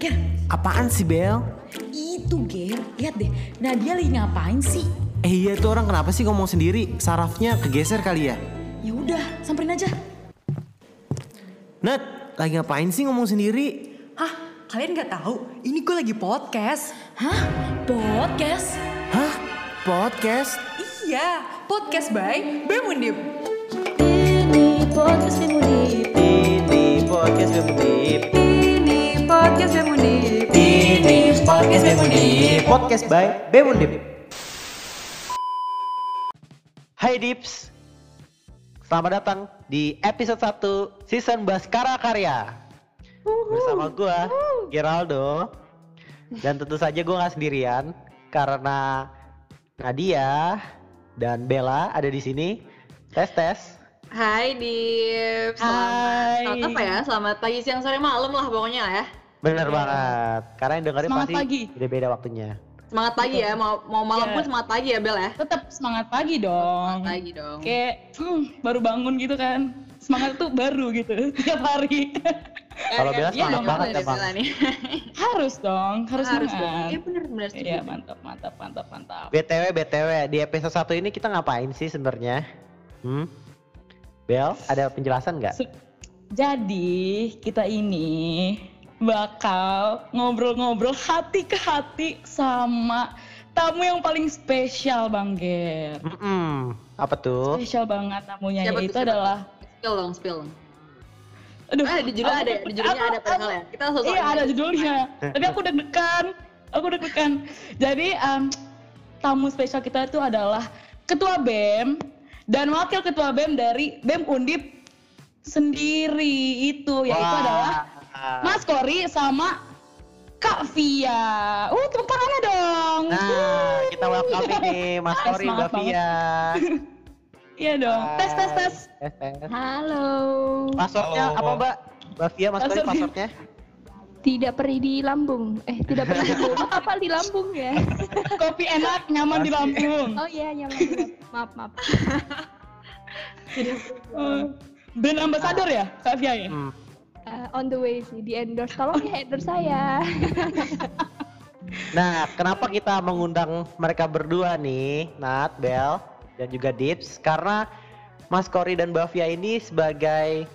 Ger. Apaan sih Bel? Itu Ger, lihat deh. Nadia lagi ngapain sih? Eh iya tuh orang kenapa sih ngomong sendiri? Sarafnya kegeser kali ya? Ya udah, samperin aja. Nat, lagi ngapain sih ngomong sendiri? Hah? Kalian nggak tahu? Ini gue lagi podcast. Hah? Podcast? Hah? Podcast? Iya, podcast by Bemundip. Ini podcast Bemundip. Ini podcast Bemundip. Podcast Bemundip. Ini podcast Bemundip. Podcast by Bemundip. Hai Dips. Selamat datang di episode 1 season Baskara Karya. Bersama gua Geraldo. Dan tentu saja gua nggak sendirian karena Nadia dan Bella ada di sini. Tes tes. Hai Dip, selamat, Hai. selamat apa ya? Selamat pagi, siang, sore, malam lah pokoknya lah ya. Bener banget. Karena yang dengerin Semangat pasti pagi. beda-beda waktunya. Semangat pagi ya, mau mau malam Iya. pun semangat pagi ya Bel ya. tetap semangat pagi dong. Semangat pagi dong. Kayak hmm, baru bangun gitu kan. Semangat tuh baru gitu tiap hari. Kalau Bella semangat banget. Bella nih. harus dong, harus, Harus dong. semangat. Iya bener bener. Iya, mantap, mantap, mantap, mantap. BTW BTW di episode 1 ini kita ngapain sih sebenarnya? Hmm? Bel, ada penjelasan nggak? Jadi kita ini bakal ngobrol-ngobrol hati ke hati sama tamu yang paling spesial Bang Ger. Mm-mm. Apa tuh? Spesial banget tamunya Siapa itu siapa adalah Spill dong, spill. Aduh, Ah, di judul aku- ada, di judulnya aku- ada padahal ya. Kita langsung Iya ada judulnya. Tapi aku deg-degan. Aku deg-degan. Jadi em, tamu spesial kita itu adalah Ketua BEM dan Wakil Ketua BEM dari BEM Undip sendiri itu yaitu Wah. adalah Mas Kori sama Kak Via. Uh, tepuk tangannya dong. Nah, kita welcome nih Mas Ah, semangat Mbak Via. Iya dong. Tes tes tes. Tes, tes. Halo. Passwordnya apa Mbak? Mbak Via, Mas Tori Passwordnya. Tidak perih di lambung. Eh, tidak perih di lambung. Apa di lambung ya? Kopi enak, nyaman di Lampung. Oh iya, nyaman. nyaman. Maaf, maaf. Uh, brand ambassador ya, Kak Via ya? Hmm. Eh, on the way sih, di endorse. Tolong ya endorse saya. Nah, kenapa kita mengundang mereka berdua nih, Nat, Bel, dan juga Dips? Karena Mas Kori dan Mbak Via ini sebagai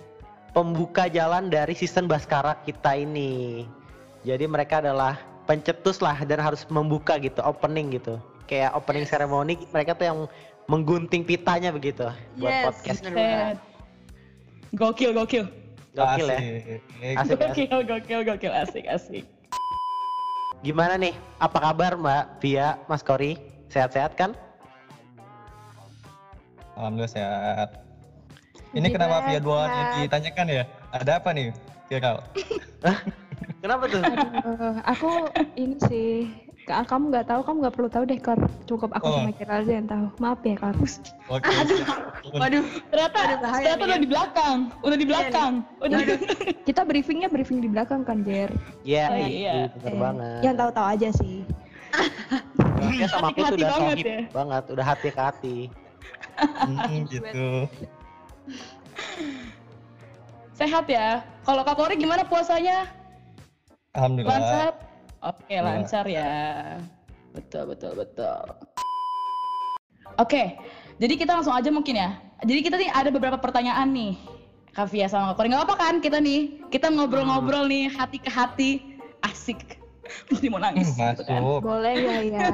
pembuka jalan dari season Baskara kita ini. Jadi mereka adalah pencetus lah dan harus membuka gitu, opening gitu. Kayak opening ceremony, mereka tuh yang menggunting pitanya begitu buat Yes, podcast. banget. Set. Gokil, gokil. Gokil ya. Asik. Asik. Gokil, gokil, gokil, asik, asik. Gimana nih? Apa kabar Mbak Via, Mas Kori? Sehat-sehat kan? Alhamdulillah sehat. Ini Gimana, kenapa via dua yang ditanyakan ya? Ada apa nih? Viral. Kenapa tuh? Eh, aku ini sih. Ka- Kamu nggak tahu, kamu nggak perlu tahu deh, Kor. Cukup aku Oh. sama Kira aja yang tahu. Maaf ya, Kor. Oke. Waduh, Ternyata, Ada bahaya ternyata nih, udah ya. di belakang, udah di belakang. Udah. Kita briefingnya briefing di belakang kan, Jer. Iya, Oh, iya. bener Eh, banget. Yang tahu-tahu aja sih. Ya sama aku tuh Hati-hati udah banget ya. banget, udah hati ke hati. Hmm, gitu. Sehat ya. Kalau Kak Kori gimana puasanya? Alhamdulillah. Lancar? Oke, Iya. lancar ya. Betul, betul, betul. Oke, jadi kita langsung aja mungkin ya. Jadi kita nih ada beberapa pertanyaan nih. Kak Via sama Kak Kori, nggak apa kan kita nih? Kita ngobrol-ngobrol nih hati ke hati. Asik. Mesti mau nangis. Hmm, gitu kan. masuk. Boleh ya, ya.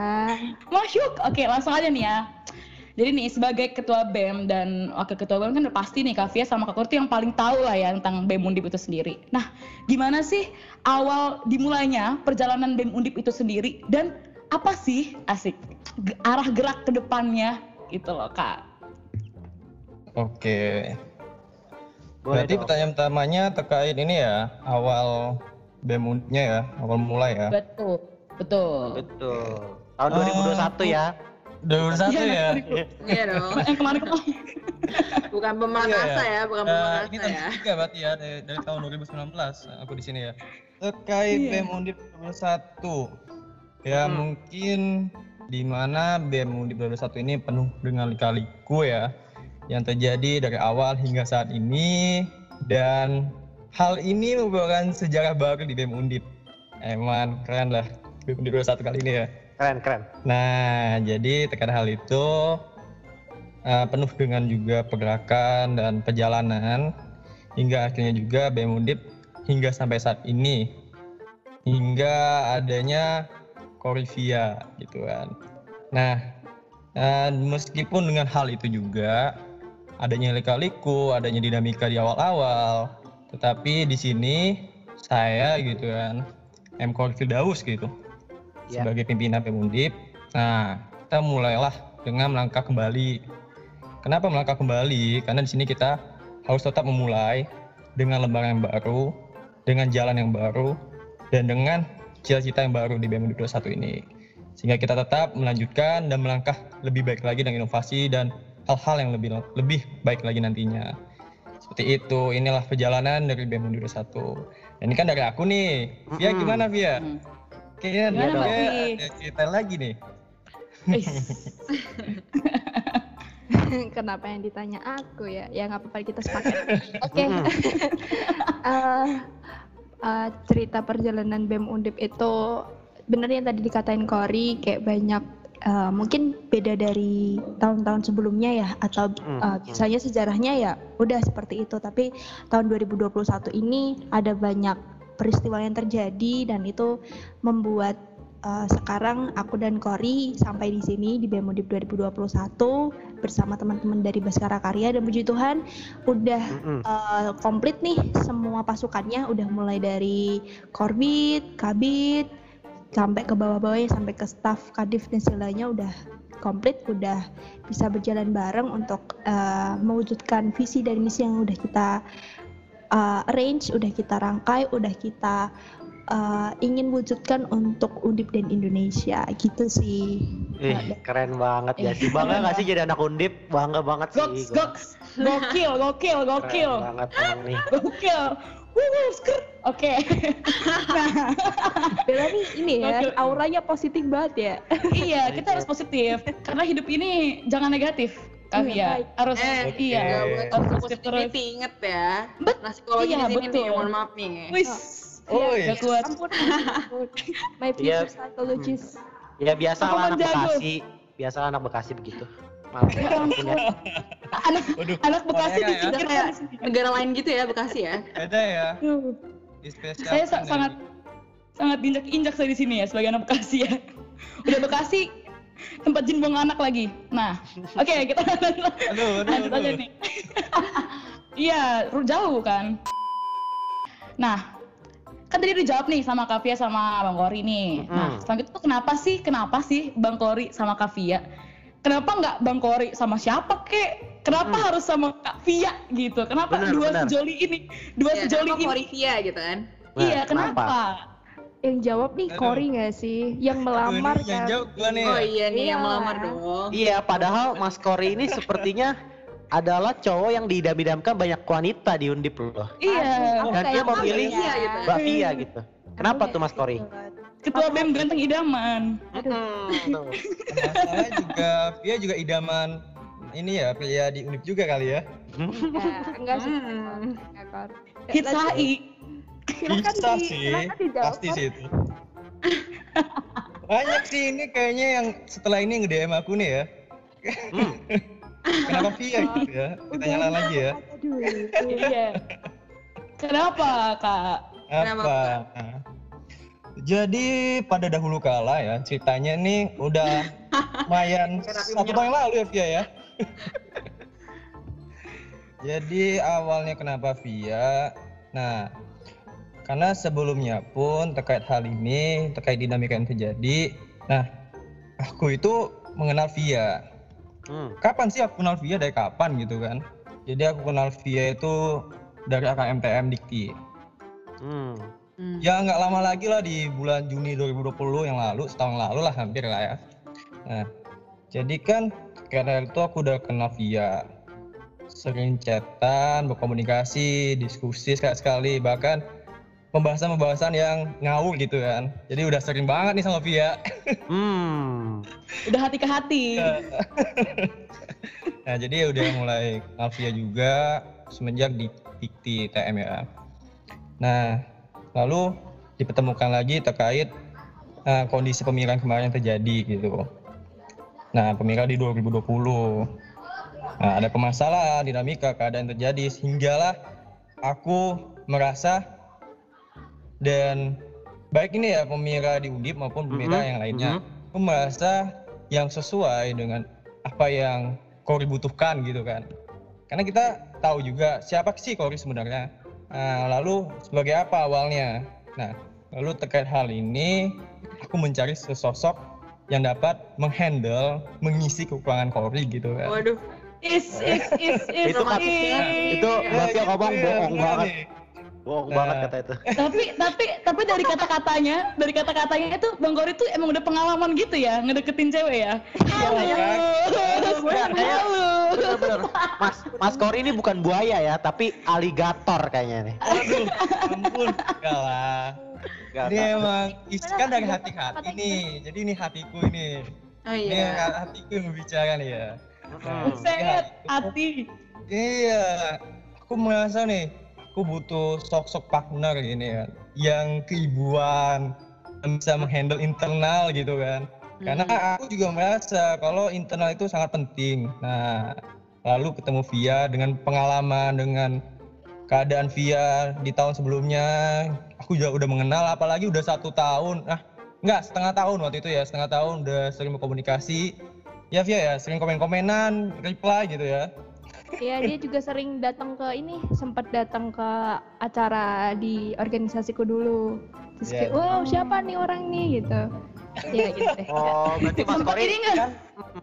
Masuk. Oke, langsung aja nih ya. Jadi nih sebagai ketua BEM dan wakil ketua BEM kan pasti nih Kak Via sama Kak Kurti yang paling tahu lah ya tentang BEM Undip itu sendiri. Nah, gimana sih awal dimulainya perjalanan BEM Undip itu sendiri dan apa sih asik arah gerak ke depannya gitu loh Kak. Oke. Boleh Berarti dong. pertanyaan pertamanya terkait ini ya, awal BEM-nya ya, awal mulai ya. Betul. Betul. Betul. Tahun Oh. 2021 ya. 2021 ya. iya dong. Yang kemarin-kemarin. Bukan pemakasa ya, bukan Eh, ini pemakasa tahun ya. ketiga berarti ya dari, dari tahun 2019 aku di sini ya. Terkait Iya. BEM Undip 2021. Ya Hmm. mungkin di mana BEM Undip 2021 ini penuh dengan lika-liku ya yang terjadi dari awal hingga saat ini dan hal ini merupakan sejarah baru di BEM Undip. Eman, keren lah. BEM Undip 21 kali ini ya. Keren keren. Nah, jadi terkait hal itu uh, penuh dengan juga pergerakan dan perjalanan hingga akhirnya juga BEM Undip hingga sampai saat ini hingga adanya Korivia gitu kan. Nah, uh, meskipun dengan hal itu juga adanya lika-liku, adanya dinamika di awal-awal, tetapi di sini saya gitu kan, M. Koril Daus gitu, Ya. sebagai pimpinan Pemundip. Nah, kita mulailah dengan melangkah kembali. Kenapa melangkah kembali? Karena di sini kita harus tetap memulai dengan lembaran yang baru, dengan jalan yang baru, dan dengan cita-cita yang baru di BEM 21 ini. Sehingga kita tetap melanjutkan dan melangkah lebih baik lagi dengan inovasi dan hal-hal yang lebih lebih baik lagi nantinya. Seperti itu, inilah perjalanan dari BEM 21. Dan ini kan dari aku nih. Via gimana Via? Hmm. Kayaknya Gimana, Mbak ada cerita lagi nih. Kenapa yang ditanya aku ya? Ya nggak apa-apa kita sepakat. Oke. Mm-mm. Eh, eh, cerita perjalanan BEM Undip itu bener yang tadi dikatain Kori kayak banyak eh, mungkin beda dari tahun-tahun sebelumnya ya atau mm. biasanya sejarahnya ya udah seperti itu tapi tahun 2021 ini ada banyak peristiwa yang terjadi dan itu membuat eh, sekarang aku dan Kori sampai di sini di BEM Undip 2021 bersama teman-teman dari Baskara Karya dan puji Tuhan udah Mm-mm. eh, komplit nih semua pasukannya udah mulai dari Korbit, Kabit sampai ke bawah-bawahnya sampai ke staff Kadif dan segalanya udah komplit udah bisa berjalan bareng untuk eh, mewujudkan visi dan misi yang udah kita eh, arrange, udah kita rangkai, udah kita eh, ingin wujudkan untuk Undip dan Indonesia gitu sih. Ih, keren banget ya sih. Bangga gak sih jadi anak undip? Bangga banget sih. Goks, gua. goks. Gokil, gokil, Keren gokil. banget emang nih. Gokil. Wuh, skirt. Oke. nah, Bella nih ini ya, Oke. auranya positif banget ya. iya, kita harus positif. Karena hidup ini jangan negatif. Iya, Kavia baik. harus Eh, iya, buat harus positif terus. inget ya. Bet- Nah, psikologi iya, di sini nih, betul. mohon maaf nih. Wis. Oh, Gak kuat. Ampun, ampun. My Iya. future psychologist. Ya biasa lah anak. Bekasi. Biasa anak Bekasi begitu. Maaf, Ya ya. Anak Waduh, anak Bekasi Korea ya. Kayak di sini. negara lain gitu ya, Bekasi ya. Ada ya. Saya sangat sangat diinjak-injak saya di sini ya sebagai anak Bekasi ya. Udah Bekasi tempat jin buang anak lagi. Nah, oke kita Aduh, aduh, lanjut aja nih. Iya, jauh kan. Nah, kan tadi udah jawab nih sama Kavia sama Bang Kori nih. Nah, Mm. selanjutnya tuh kenapa sih, kenapa sih Bang Kori sama Kavia? Kenapa nggak Bang Kori sama siapa kek? Kenapa Mm. harus sama Kak Via gitu? Kenapa Benar, dua benar. sejoli ini? Dua Ya, sejoli kenapa ini? Korivia gitu kan. Nah, iya, kenapa? Yang jawab nih Aduh. Kori nggak sih? Yang melamar Aduh, ini yang kan? jawab gua nih. Oh iya nih yang Iya. melamar dong. Iya, padahal Mas Kori ini sepertinya adalah cowok yang diidam-idamkan banyak wanita di undip loh. Iya. Aku Dan dia memilih Mbak Via. gitu. Mbak Via gitu. Kenapa tuh Mas Kori? Ketua BEM ganteng idaman. Tuh. Masalahnya juga Via juga idaman ini ya pria di Undip juga kali ya. Enggak, enggak sih. Hmm. Bisa di, sih, pasti sih itu. Banyak sih ini kayaknya yang setelah ini nge-DM aku nih ya. Hmm. Kenapa Via gitu ya? Kita nyalain lagi ya. Aduh. Iya. Kenapa, Kak? Kenapa, Apa? Jadi pada dahulu kala ya ceritanya nih udah lumayan satu tahun yang lalu ya Via ya. Jadi awalnya kenapa Via? Nah, karena sebelumnya pun terkait hal ini, terkait dinamika yang terjadi, nah aku itu mengenal Via. Hmm. Kapan sih aku kenal Via dari kapan gitu kan? Jadi aku kenal Via itu dari AKMTM Dikti. Hmm. Hmm. Ya nggak lama lagi lah di bulan Juni 2020 yang lalu, setahun lalu lah hampir lah ya. Nah, jadi kan karena itu aku udah kenal via sering chatan, berkomunikasi, diskusi sekali-sekali, bahkan pembahasan-pembahasan yang ngawur gitu kan. Jadi udah sering banget nih sama Via. Hmm. Udah hati ke hati. Nah, jadi udah mulai kenal Via juga semenjak di Dikti TM ya. Nah, lalu dipertemukan lagi terkait eh, kondisi pemilihan kemarin yang terjadi gitu. Nah, pemilihan di 2020. Nah, ada permasalahan, dinamika, keadaan yang terjadi sehinggalah aku merasa dan baik ini ya pemirsa di Undip maupun pemirsa Mhm, yang lainnya, mhm. aku merasa yang sesuai dengan apa yang Kori butuhkan gitu kan. Karena kita tahu juga siapa sih Kori sebenarnya. Nah, lalu sebagai apa awalnya? Nah, lalu terkait hal ini aku mencari sesosok yang dapat menghandle, mengisi kekurangan Kori gitu kan. Waduh. Is is is is. Itu kan- itu gitu ngomong bohong gimana banget. Bohong Nah. banget kata itu. tapi tapi tapi dari kata-katanya dari kata-katanya itu Bang Gori tuh emang udah pengalaman gitu ya ngedeketin cewek ya halo? Iya, halo Bener-bener. Mas Mas Kori ini bukan buaya ya, tapi aligator kayaknya nih. Aduh, ampun. Enggak lah. Gak Ini tahu. emang isi kan dari hati ke hati nih. Jadi ini hatiku ini. Oh Ini iya. hatiku yang berbicara nih ya. Buset, hati Iya. Aku merasa nih, aku butuh sosok partner gini kan. Yang keibuan, yang bisa menghandle internal gitu kan. Karena aku juga merasa kalau internal itu sangat penting. Nah, lalu ketemu Via dengan pengalaman, dengan keadaan Via di tahun sebelumnya, aku juga udah mengenal, apalagi udah satu tahun. Nah, enggak setengah tahun waktu itu ya, setengah tahun udah sering berkomunikasi. Ya Via ya, sering komen-komenan, reply gitu ya. Ya dia juga sering datang ke ini, sempat datang ke acara di organisasiku dulu. Terus Iya. kayak, wow siapa nih orang nih gitu. Ya gitu deh. Oh, berarti Mas Kori nggak?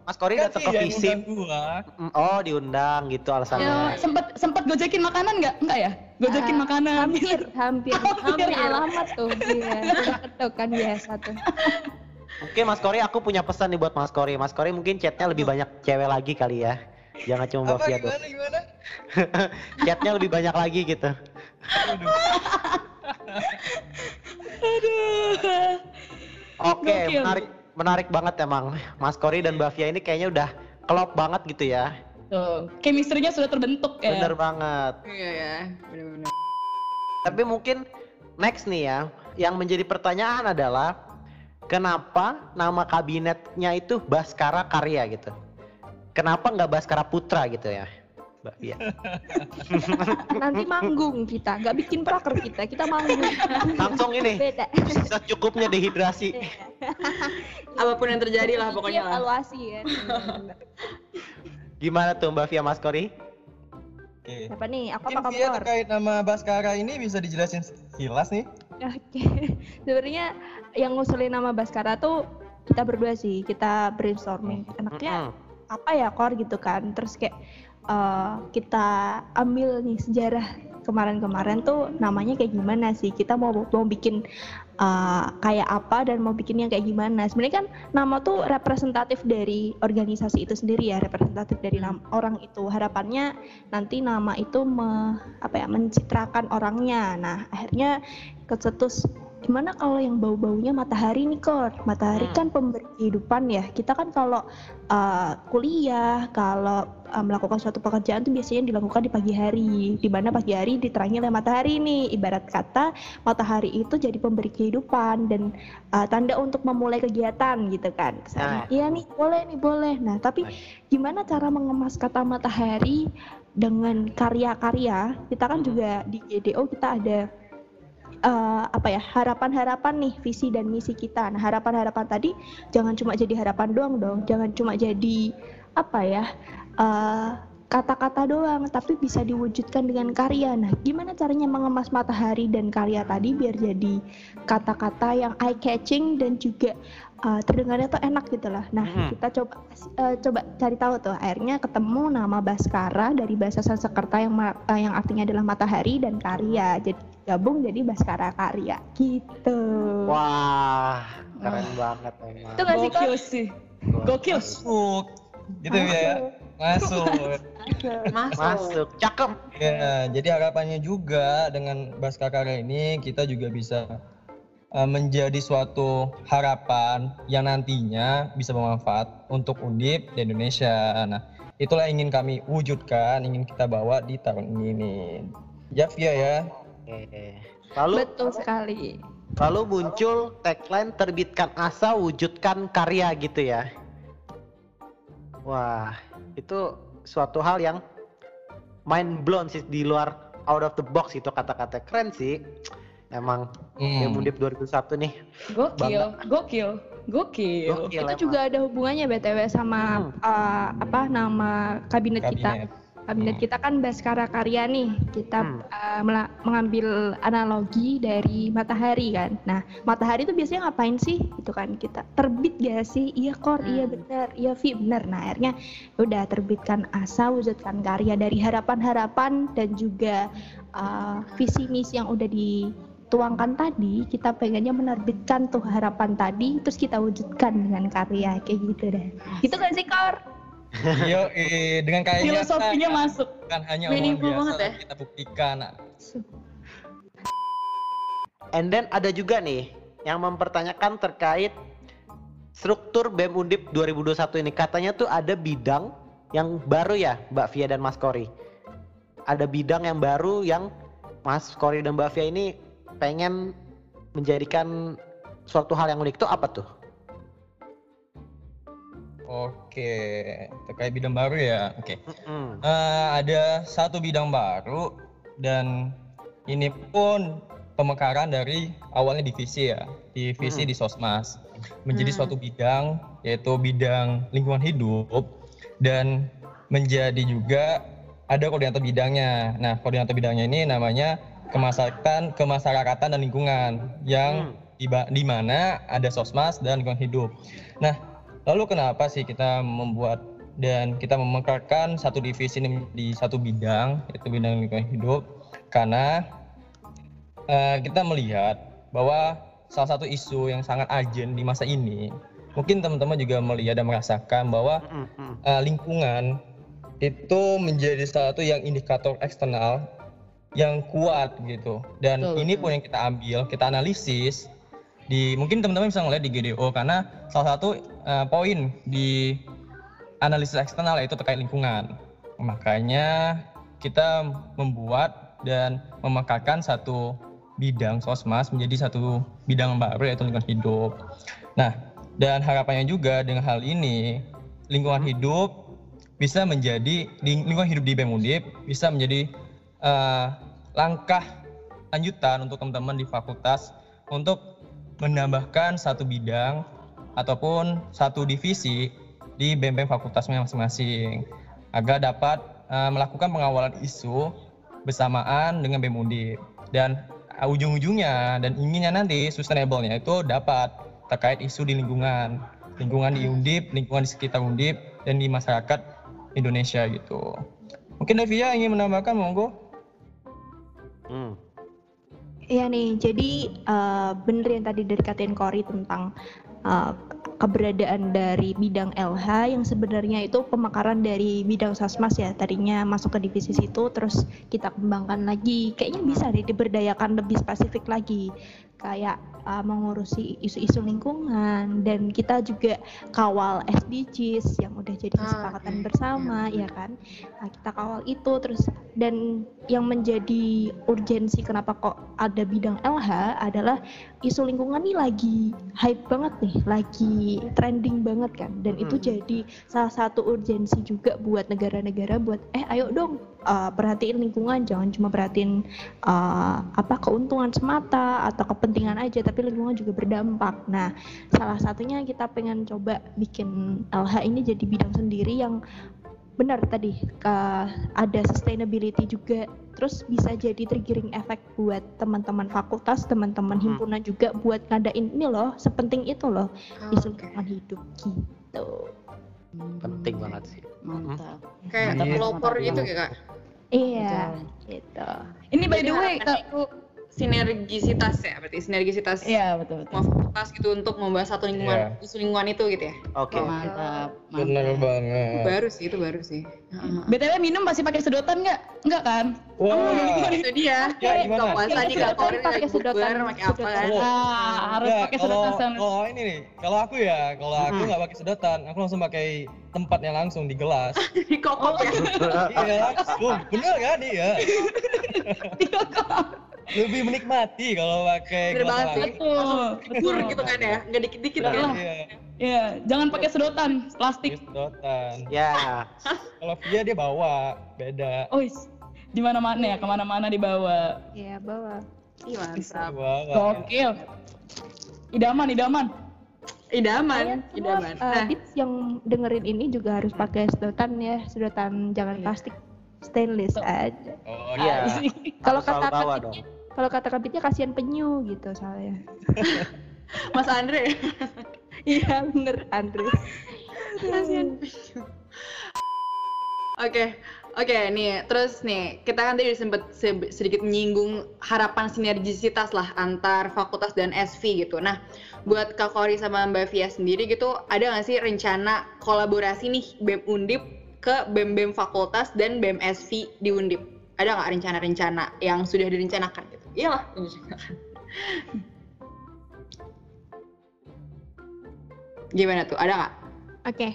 Mas Kori Kan datang ke visip. Mm, Oh, diundang gitu ya, alasannya. sempet sempet gojekin makanan nggak nggak ya gojekin Ah, makanan Hampir, hampir, Hampir. hampir alamat tuh. Iya, ketok kan biasa tuh. Oke, Mas Kori, aku punya pesan nih buat Mas Kori. Mas Kori mungkin chatnya lebih banyak cewek lagi kali ya. Jangan cuma Apa Mbak Fia tuh. gimana gimana? Chatnya lebih banyak lagi gitu. Oke, Gokil. menarik menarik banget emang. Mas Kori dan Mbak Fia ini kayaknya udah klop banget gitu ya. tuh chemistry-nya sudah terbentuk ya Bener banget. Iya ya. Bener-bener. Tapi mungkin next nih ya, yang menjadi pertanyaan adalah kenapa nama kabinetnya itu Baskara Karya gitu? Kenapa nggak Baskara Putra gitu ya, Mbak Fia? Nanti manggung kita, nggak bikin proker kita, kita manggung. Langsung ini Beda. secukupnya dehidrasi. Apa pun yang terjadi lah pokoknya. Evaluasi ya. Gimana tuh Mbak Fia Mas Kori? Oke. Apa nih? Aku apa Via kamu? terkait nama Baskara ini bisa dijelasin sekilas nih. Oke. Sebenarnya yang ngusulin nama Baskara tuh kita berdua sih, kita brainstorming. Enaknya. Apa ya kor gitu kan. Terus kayak eh, kita ambil nih sejarah kemarin-kemarin tuh namanya kayak gimana sih? Kita mau mau bikin eh, kayak apa dan mau bikinnya kayak gimana? Sebenarnya kan nama tuh representatif dari organisasi itu sendiri ya representatif dari nam- orang itu. Harapannya nanti nama itu me- apa ya mencitrakan orangnya. Nah akhirnya kecetus gimana kalau yang bau-baunya matahari nih kor matahari Hmm. kan pemberi kehidupan ya. Kita kan kalau uh, kuliah kalau uh, melakukan suatu pekerjaan tuh biasanya dilakukan di pagi hari. Di mana pagi hari diterangi oleh matahari nih. Ibarat kata matahari itu jadi pemberi kehidupan dan uh, tanda untuk memulai kegiatan gitu kan. Nah. Iya nih boleh nih boleh. Nah tapi gimana cara mengemas kata matahari dengan karya-karya? Kita kan Mhm. juga di GDO kita ada eh, apa ya harapan-harapan nih visi dan misi kita. Nah harapan-harapan tadi jangan cuma jadi harapan doang dong, jangan cuma jadi apa ya eh, kata-kata doang, tapi bisa diwujudkan dengan karya. Nah gimana caranya mengemas matahari dan karya tadi biar jadi kata-kata yang eye catching dan juga eh, terdengarnya tuh enak gitu lah. Nah Mhm. kita coba eh, coba cari tahu tuh. Akhirnya ketemu nama Baskara dari bahasa Sanskerta yang ma- eh, yang artinya adalah matahari dan karya. Jadi gabung jadi Baskara Karya gitu. Wah, keren banget emang. Itu nggak sih, gokil sih gokil Masuk. Gitu ya. Masuk. Masuk. Masuk, cakep. Ya, jadi harapannya juga dengan Baskara ini kita juga bisa uh, menjadi suatu harapan yang nantinya bisa bermanfaat untuk Undip di Indonesia. Nah, itulah yang ingin kami wujudkan, ingin kita bawa di tahun ini nih. Ya, Via ya. Oke. Lalu Betul sekali. Lalu muncul tagline terbitkan asa wujudkan karya gitu ya. Wah, itu suatu hal yang mind blown sih di luar out of the box itu kata-kata keren sih. Emang Hmm. yang Mundip 2001 nih. Gokil, gokil, gokil. Gokil itu emang. juga ada hubungannya btw sama eh, apa nama kabinet, kita Kabinet. kabinet Hmm. kita kan Baskara Karya nih kita Hmm. mela- mengambil analogi dari matahari kan nah matahari itu biasanya ngapain sih itu kan kita terbit gak sih iya kor iya Hmm. bener iya Vi bener nah akhirnya udah terbitkan asa wujudkan karya dari harapan-harapan dan juga eh, visi misi yang udah dituangkan tadi kita pengennya menerbitkan tuh harapan tadi terus kita wujudkan dengan karya kayak gitu deh gitu gak sih kor Yo, eh, dengan kaya Filosofinya masuk. bukan hanya Meaningful biasa banget ya. kita buktikan. Nah, And then ada juga nih yang mempertanyakan terkait struktur BEM Undip 2021 ini. Katanya tuh ada bidang yang baru ya, Mbak Via dan Mas Kori. Ada bidang yang baru yang Mas Kori dan Mbak Via ini pengen menjadikan suatu hal yang unik itu apa tuh? Oke, terkait bidang baru ya. Oke. Mm-mm. Eh, ada satu bidang baru dan ini pun pemekaran dari awalnya divisi ya, divisi Mm. di Sosmas menjadi Hmm. suatu bidang yaitu bidang lingkungan hidup dan menjadi juga ada koordinator bidangnya. Nah, koordinator bidangnya ini namanya kemasyarakatan, kemasyarakatan dan lingkungan yang di, ba- di mana ada Sosmas dan lingkungan hidup. Nah, lalu kenapa sih kita membuat dan kita memekarkan satu divisi ini di satu bidang yaitu bidang lingkungan hidup? Karena eh, kita melihat bahwa salah satu isu yang sangat urgent di masa ini mungkin teman-teman juga melihat dan merasakan bahwa eh, lingkungan itu menjadi satu yang indikator eksternal yang kuat gitu. Dan Betul, ini betul. pun yang kita ambil kita analisis di mungkin teman-teman bisa ngeliat di GDO karena salah satu eh, poin di analisis eksternal yaitu terkait lingkungan. Makanya kita membuat dan memekarkan satu bidang sosmas menjadi satu bidang baru yaitu lingkungan hidup. Nah dan harapannya juga dengan hal ini lingkungan hidup bisa menjadi ling- lingkungan hidup di BEM Undip bisa menjadi eh, langkah lanjutan untuk teman-teman di fakultas untuk menambahkan satu bidang ataupun satu divisi di BEM-BEM fakultasnya masing-masing agar dapat eh, melakukan pengawalan isu bersamaan dengan BEM Undip dan eh, ujung-ujungnya dan inginnya nanti sustainable-nya itu dapat terkait isu di lingkungan lingkungan di Undip, lingkungan di sekitar Undip dan di masyarakat Indonesia gitu. Mungkin Devia ingin menambahkan monggo. Mm. Iya nih, jadi eh, bener yang tadi dikatain Kori tentang eh, keberadaan dari bidang LH yang sebenarnya itu pemekaran dari bidang Sasmas ya. Tadinya masuk ke divisi situ, terus kita kembangkan lagi. Kayaknya bisa deh diberdayakan lebih spesifik lagi. Kayak eh, mengurusi isu-isu lingkungan dan kita juga kawal SDGs yang udah jadi Ah, kesepakatan oke. bersama ya kan. Nah, kita kawal itu terus dan yang menjadi urgensi kenapa kok ada bidang LH adalah isu lingkungan ini lagi hype banget nih, lagi trending banget kan. Dan itu Mm. jadi salah satu urgensi juga buat negara-negara buat eh ayo dong uh, perhatiin lingkungan, jangan cuma perhatiin uh, apa keuntungan semata atau kepentingan aja, tapi lingkungan juga berdampak. Nah, salah satunya kita pengen coba bikin LH ini jadi bidang sendiri yang benar tadi ke- ada sustainability juga terus bisa jadi triggering efek buat teman-teman fakultas teman-teman Mhm. himpunan juga buat ngadain ini loh sepenting itu loh Oh, isu lingkungan hidup gitu Penting banget sih. Mantap. Kayak Iya. pelopor gitu ya kak. iya gitu Ini by the way, Kak. Sinergisitas ya berarti sinergisitas Iya, betul betul. fakultas gitu untuk membahas satu lingkungan isu lingkungan itu gitu ya. Oke. Mantap. Benar mantap. banget. Baru sih itu baru sih. Heeh. BTW minum masih pakai sedotan nggak? Enggak kan? Wah. itu dia. Ya, gimana? Puasa Korin Pakai sedotan, pakai apa? Oh. Ah, harus Nggak, pakai sedotan sama. kalau ini nih, kalau aku ya, kalau aku nggak pakai sedotan, aku langsung pakai tempatnya langsung di gelas. Di kokop ya. iya langsung, bener kan iya. lebih menikmati kalau pakai Bener gelas banget sih. plastik. Betul, gitu kan ya, nggak dikit-dikit kan. Iya, Iya, jangan pakai sedotan plastik. sedotan. Ya, Kalau Via dia bawa, beda. Oh, di mana-mana ya, ke mana-mana dibawa. Iya, bawa. Ih, mantap. Bawa. Gokil. Idaman, idaman. Idaman, Kalian semua idaman. uh, Nah, tips yang dengerin ini juga harus pakai sedotan ya, sedotan jangan Iya. plastik stainless aja. Oh Iya. iya. Kalau kata bawa kalau kata kabitnya kasihan penyu gitu soalnya. Mas Andre. Iya bener Andre. Kasihan. Oke, oke nih. Terus nih, kita kan tadi sempet se- sedikit menyinggung harapan sinergisitas lah antar fakultas dan SV gitu. Nah, buat Kak Kori sama Mbak Via sendiri gitu, ada nggak sih rencana kolaborasi nih BEM Undip ke BEM-BEM fakultas dan BEM SV di Undip? Ada nggak rencana-rencana yang sudah direncanakan gitu? Iyalah. Gimana tuh? Ada nggak? Oke,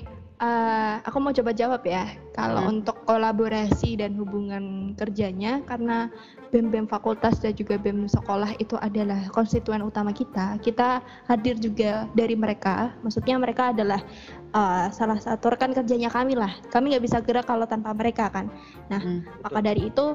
eh, aku mau coba jawab ya. Kalau Hmm. untuk kolaborasi dan hubungan kerjanya, karena BEM-BEM fakultas dan juga BEM sekolah itu adalah konstituen utama kita. Kita hadir juga dari mereka. Maksudnya mereka adalah eh, salah satu rekan kerjanya kami lah. Kami nggak bisa gerak kalau tanpa mereka kan. Hmm. Maka dari itu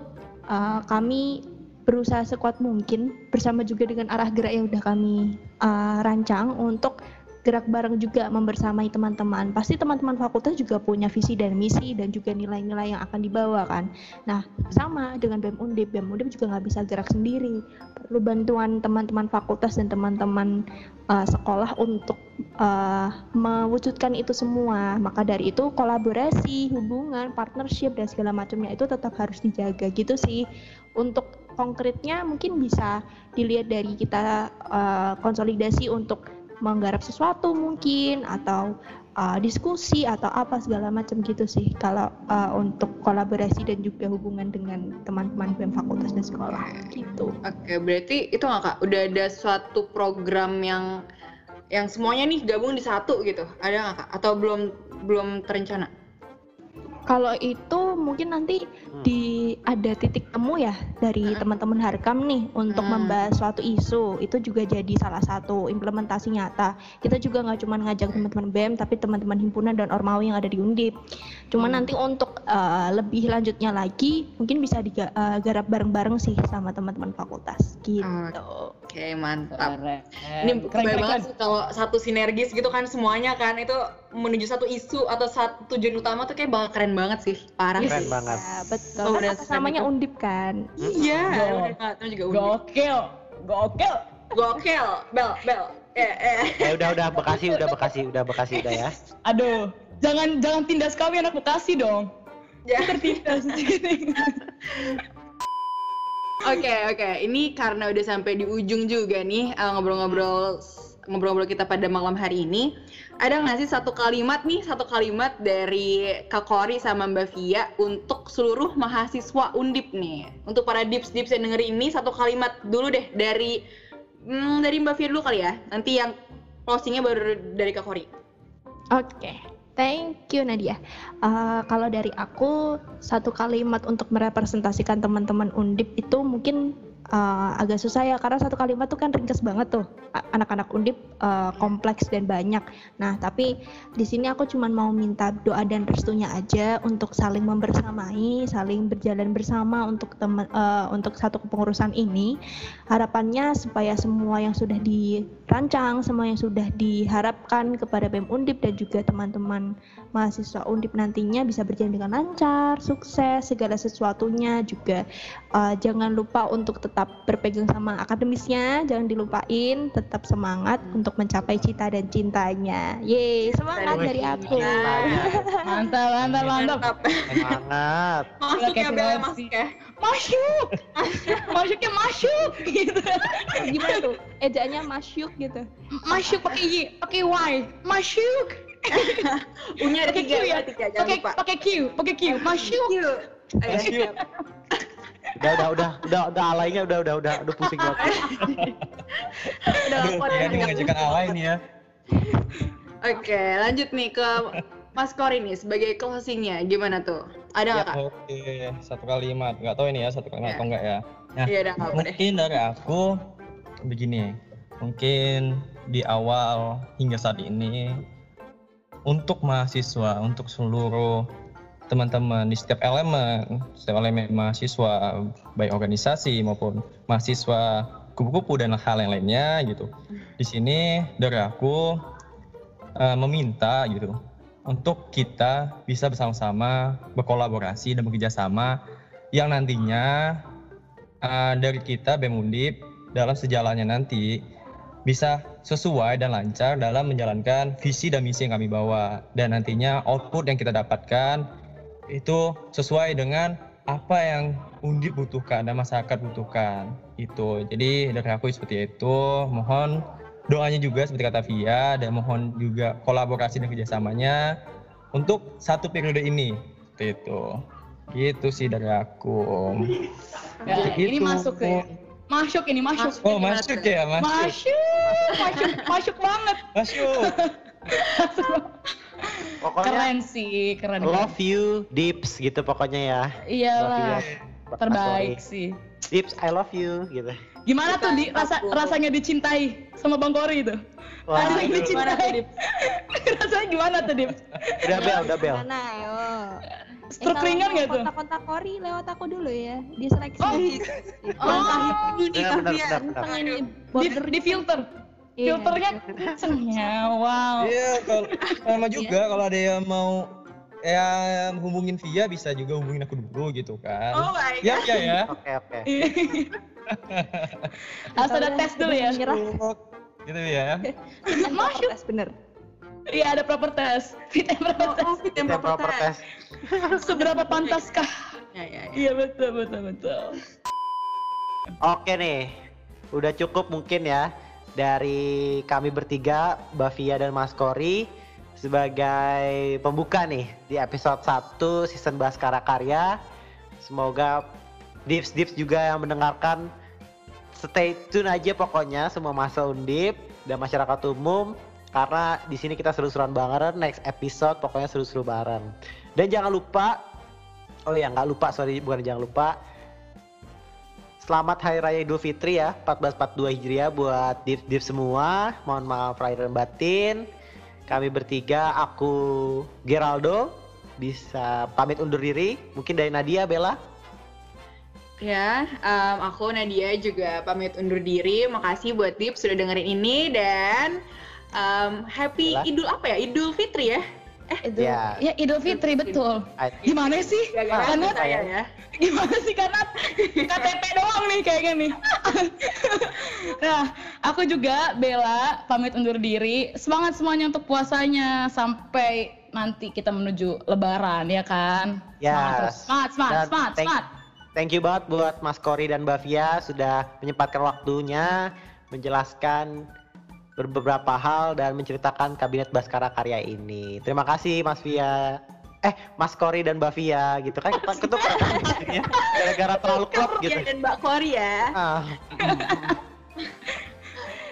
uh, kami berusaha sekuat mungkin bersama juga dengan arah gerak yang udah kami uh, rancang untuk gerak bareng juga membersamai teman-teman. Pasti teman-teman fakultas juga punya visi dan misi dan juga nilai-nilai yang akan dibawa kan. Nah sama dengan BEM Undip, BEM Undip juga nggak bisa gerak sendiri. Perlu bantuan teman-teman fakultas dan teman-teman uh, sekolah untuk uh, mewujudkan itu semua. Maka dari itu kolaborasi, hubungan, partnership dan segala macamnya itu tetap harus dijaga gitu sih. Untuk konkretnya mungkin bisa dilihat dari kita uh, konsolidasi untuk menggarap sesuatu mungkin atau uh, diskusi atau apa segala macam gitu sih kalau uh, untuk kolaborasi dan juga hubungan dengan teman-teman BEM fakultas dan sekolah gitu. Oke, berarti itu nggak kak? Udah ada suatu program yang yang semuanya nih gabung di satu gitu? Ada nggak kak? Atau belum belum terencana? Kalau itu mungkin nanti Hmm. di ada titik temu ya dari Hmm. teman-teman Harkam nih untuk Hmm. membahas suatu isu itu juga jadi salah satu implementasi nyata. Kita juga nggak cuma ngajak teman-teman BEM tapi teman-teman himpunan dan ormawi yang ada di Undip. Cuma Hmm. nanti untuk uh, lebih lanjutnya lagi mungkin bisa digarap bareng-bareng sih sama teman-teman fakultas gitu. Oke, mantap. Keren. Ini keren, keren keren, banget sih kalau satu sinergis gitu kan semuanya kan itu menuju satu isu atau satu tujuan utama tuh kayak bakal keren banget sih. Parah Keren sih. banget. Ya, betul. Oh, Kan atas namanya itu. Undip kan. Iya, juga unik. Gokil, gokil. Gokil, bel, bel. Eh, eh. Eh udah udah Bekasi udah Bekasi udah Bekasi udah ya. Aduh, jangan jangan tindas kami anak Bekasi dong. Ya. Tertindas. Oke oke, ini karena udah sampai di ujung juga nih eh, ngobrol-ngobrol ngobrol-ngobrol kita pada malam hari ini. Ada nggak sih satu kalimat nih, satu kalimat dari Kak Kori sama Mbak Via untuk seluruh mahasiswa Undip nih. Untuk para dips-dips yang dengerin ini satu kalimat dulu deh dari hmm, dari Mbak Via dulu kali ya. Nanti yang closingnya baru dari Kak Kori. Oke, thank you Nadia. Uh, kalau dari aku satu kalimat untuk merepresentasikan teman-teman undip itu mungkin uh, agak susah ya karena satu kalimat tuh kan ringkas banget tuh anak-anak undip uh, kompleks dan banyak. Nah tapi di sini aku cuma mau minta doa dan restunya aja untuk saling membersamai, saling berjalan bersama untuk teman uh, untuk satu kepengurusan ini. Harapannya supaya semua yang sudah dirancang, semua yang sudah diharapkan kepada BEM Undip dan juga teman-teman mahasiswa Undip nantinya bisa berjalan dengan lancar, sukses, segala sesuatunya juga uh, jangan lupa untuk tetap berpegang sama akademisnya, jangan dilupain, tetap semangat untuk mencapai cita dan cintanya. Yeay, semangat dari aku. mantap, mantap, mantap. Semangat. Masuk ya Oke, Bel, masuk ya. Masuk, masuknya masuk gitu. Gimana tuh? Ejaannya masyuk gitu. Masuk pakai Y, pakai Y, masuk. Unya ada Pakai tiga, Q ya, tiga, jangan pakai lupa. pakai Q, pakai Q, masuk. Masuk. Udah udah udah udah udah alaynya udah udah udah udah pusing banget. Udah kuat ya, ya, ini mengajarkan alay nih ya. Oke, lanjut nih ke Mas Kori nih sebagai closingnya gimana tuh? Ada nggak kak? Oke, satu kalimat. Nggak tahu ini ya satu kalimat Ya. atau enggak ya. Nah, Iya udah deh. mungkin dari aku begini. Mungkin di awal hingga saat ini untuk mahasiswa, untuk seluruh teman-teman di setiap elemen, setiap elemen mahasiswa, baik organisasi maupun mahasiswa kupu-kupu dan hal yang lainnya gitu. Di sini dari aku eh, meminta gitu untuk kita bisa bersama-sama berkolaborasi dan bekerja sama yang nantinya eh, dari kita BEM Undip dalam sejalannya nanti bisa sesuai dan lancar dalam menjalankan visi dan misi yang kami bawa dan nantinya output yang kita dapatkan itu sesuai dengan apa yang Undip butuhkan dan masyarakat butuhkan. Itu. Jadi dari aku seperti itu. Mohon doanya juga seperti kata Via dan mohon juga kolaborasi dan kerjasamanya untuk satu periode ini. Seperti itu. Gitu sih dari aku. Ya, ini Gitu. masuk ya. Masuk ini masuk. oh masuk ya masuk. Masuk, masuk, masuk banget. masuk Pokoknya Keren sih, keren. love you Dips gitu pokoknya ya. Iyalah, Love you, Mas terbaik Kori. sih. Dips I love you gitu. Gimana tuh di rasa rasanya dicintai sama Bang Kori itu? Wah, itu. dicintai. rasanya gimana tuh, Dip? Udah bel, udah bel. Mana ayo? Stroke ringan gak tuh? Kontak-kontak Kori lewat aku dulu ya. Dia seleksi. Oh, Oh, Benar, benar, benar, benar. ini di, di filter. Iya, Filternya filter. kencengnya, wow. Iya, kalau sama juga kalau ada yang mau ya hubungin Via bisa juga hubungin aku dulu gitu kan. Oh my Iya, iya ya. Oke, oke. Harus ada tes dulu ya. Gitu ya. Masuk. Tes bener. Iya, ada proper test. Fit and proper test. Oh, fit and proper proper test. test. Seberapa pantaskah? Ya, ya, ya. Iya, betul, betul, betul. Oke nih. Udah cukup mungkin ya dari kami bertiga, Bavia dan Mas Kori sebagai pembuka nih di episode 1 season Baskara Karya. Semoga Dips Dips juga yang mendengarkan stay tune aja pokoknya semua masa undip dan masyarakat umum karena di sini kita seru-seruan banget next episode pokoknya seru-seru bareng dan jangan lupa oh ya nggak lupa sorry bukan jangan lupa Selamat Hari Raya Idul Fitri ya 1442 Hijriah buat div div semua mohon maaf lahir dan batin kami bertiga aku Geraldo bisa pamit undur diri mungkin dari Nadia Bella Ya, em, aku Nadia juga pamit undur diri. Makasih buat Dip sudah dengerin ini dan em, happy Bella? Idul apa ya? Idul Fitri ya? Itu. Ya. Ya, Idul Fitri, betul. I- Gimana sih? Kanat, saya ya. gimana sih Kanat? KTP doang nih kayaknya nih. nah, aku juga Bella pamit undur diri. Semangat semuanya untuk puasanya sampai nanti kita menuju lebaran ya kan? Ya. Semangat terus. Semangat, semangat, Dan semangat, thank- semangat. Thank you banget buat Mas Kori dan Bavia sudah menyempatkan waktunya menjelaskan beberapa hal dan menceritakan kabinet Baskara Karya ini. Terima kasih Mas Via. Eh, Mas Kori dan Bavia gitu kan kita ketukar ya. gara-gara terlalu klop gitu. Dan Mbak Kori ya. Ah,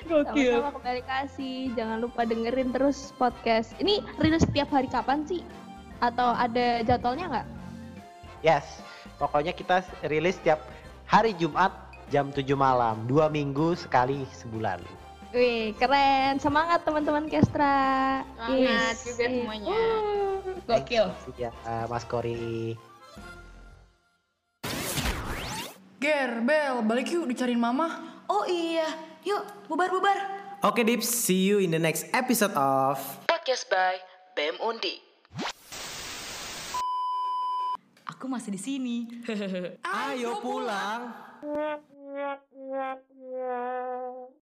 Gokil. Sama-sama kembali kasih. Jangan lupa dengerin terus podcast. Ini rilis setiap hari kapan sih? Atau ada jadwalnya nggak? yes. Pokoknya kita rilis setiap hari Jumat jam 7 malam, dua minggu sekali sebulan. Wih, keren. Semangat teman-teman Kestra. Semangat Yes. juga semuanya. Gokil. Ya, Mas Kori. Ger, Bel, balik yuk dicariin mama. Oh iya, yuk bubar-bubar. Oke Dips, see you in the next episode of Podcast by BEM Undi. Aku masih di sini. Ayo pulang.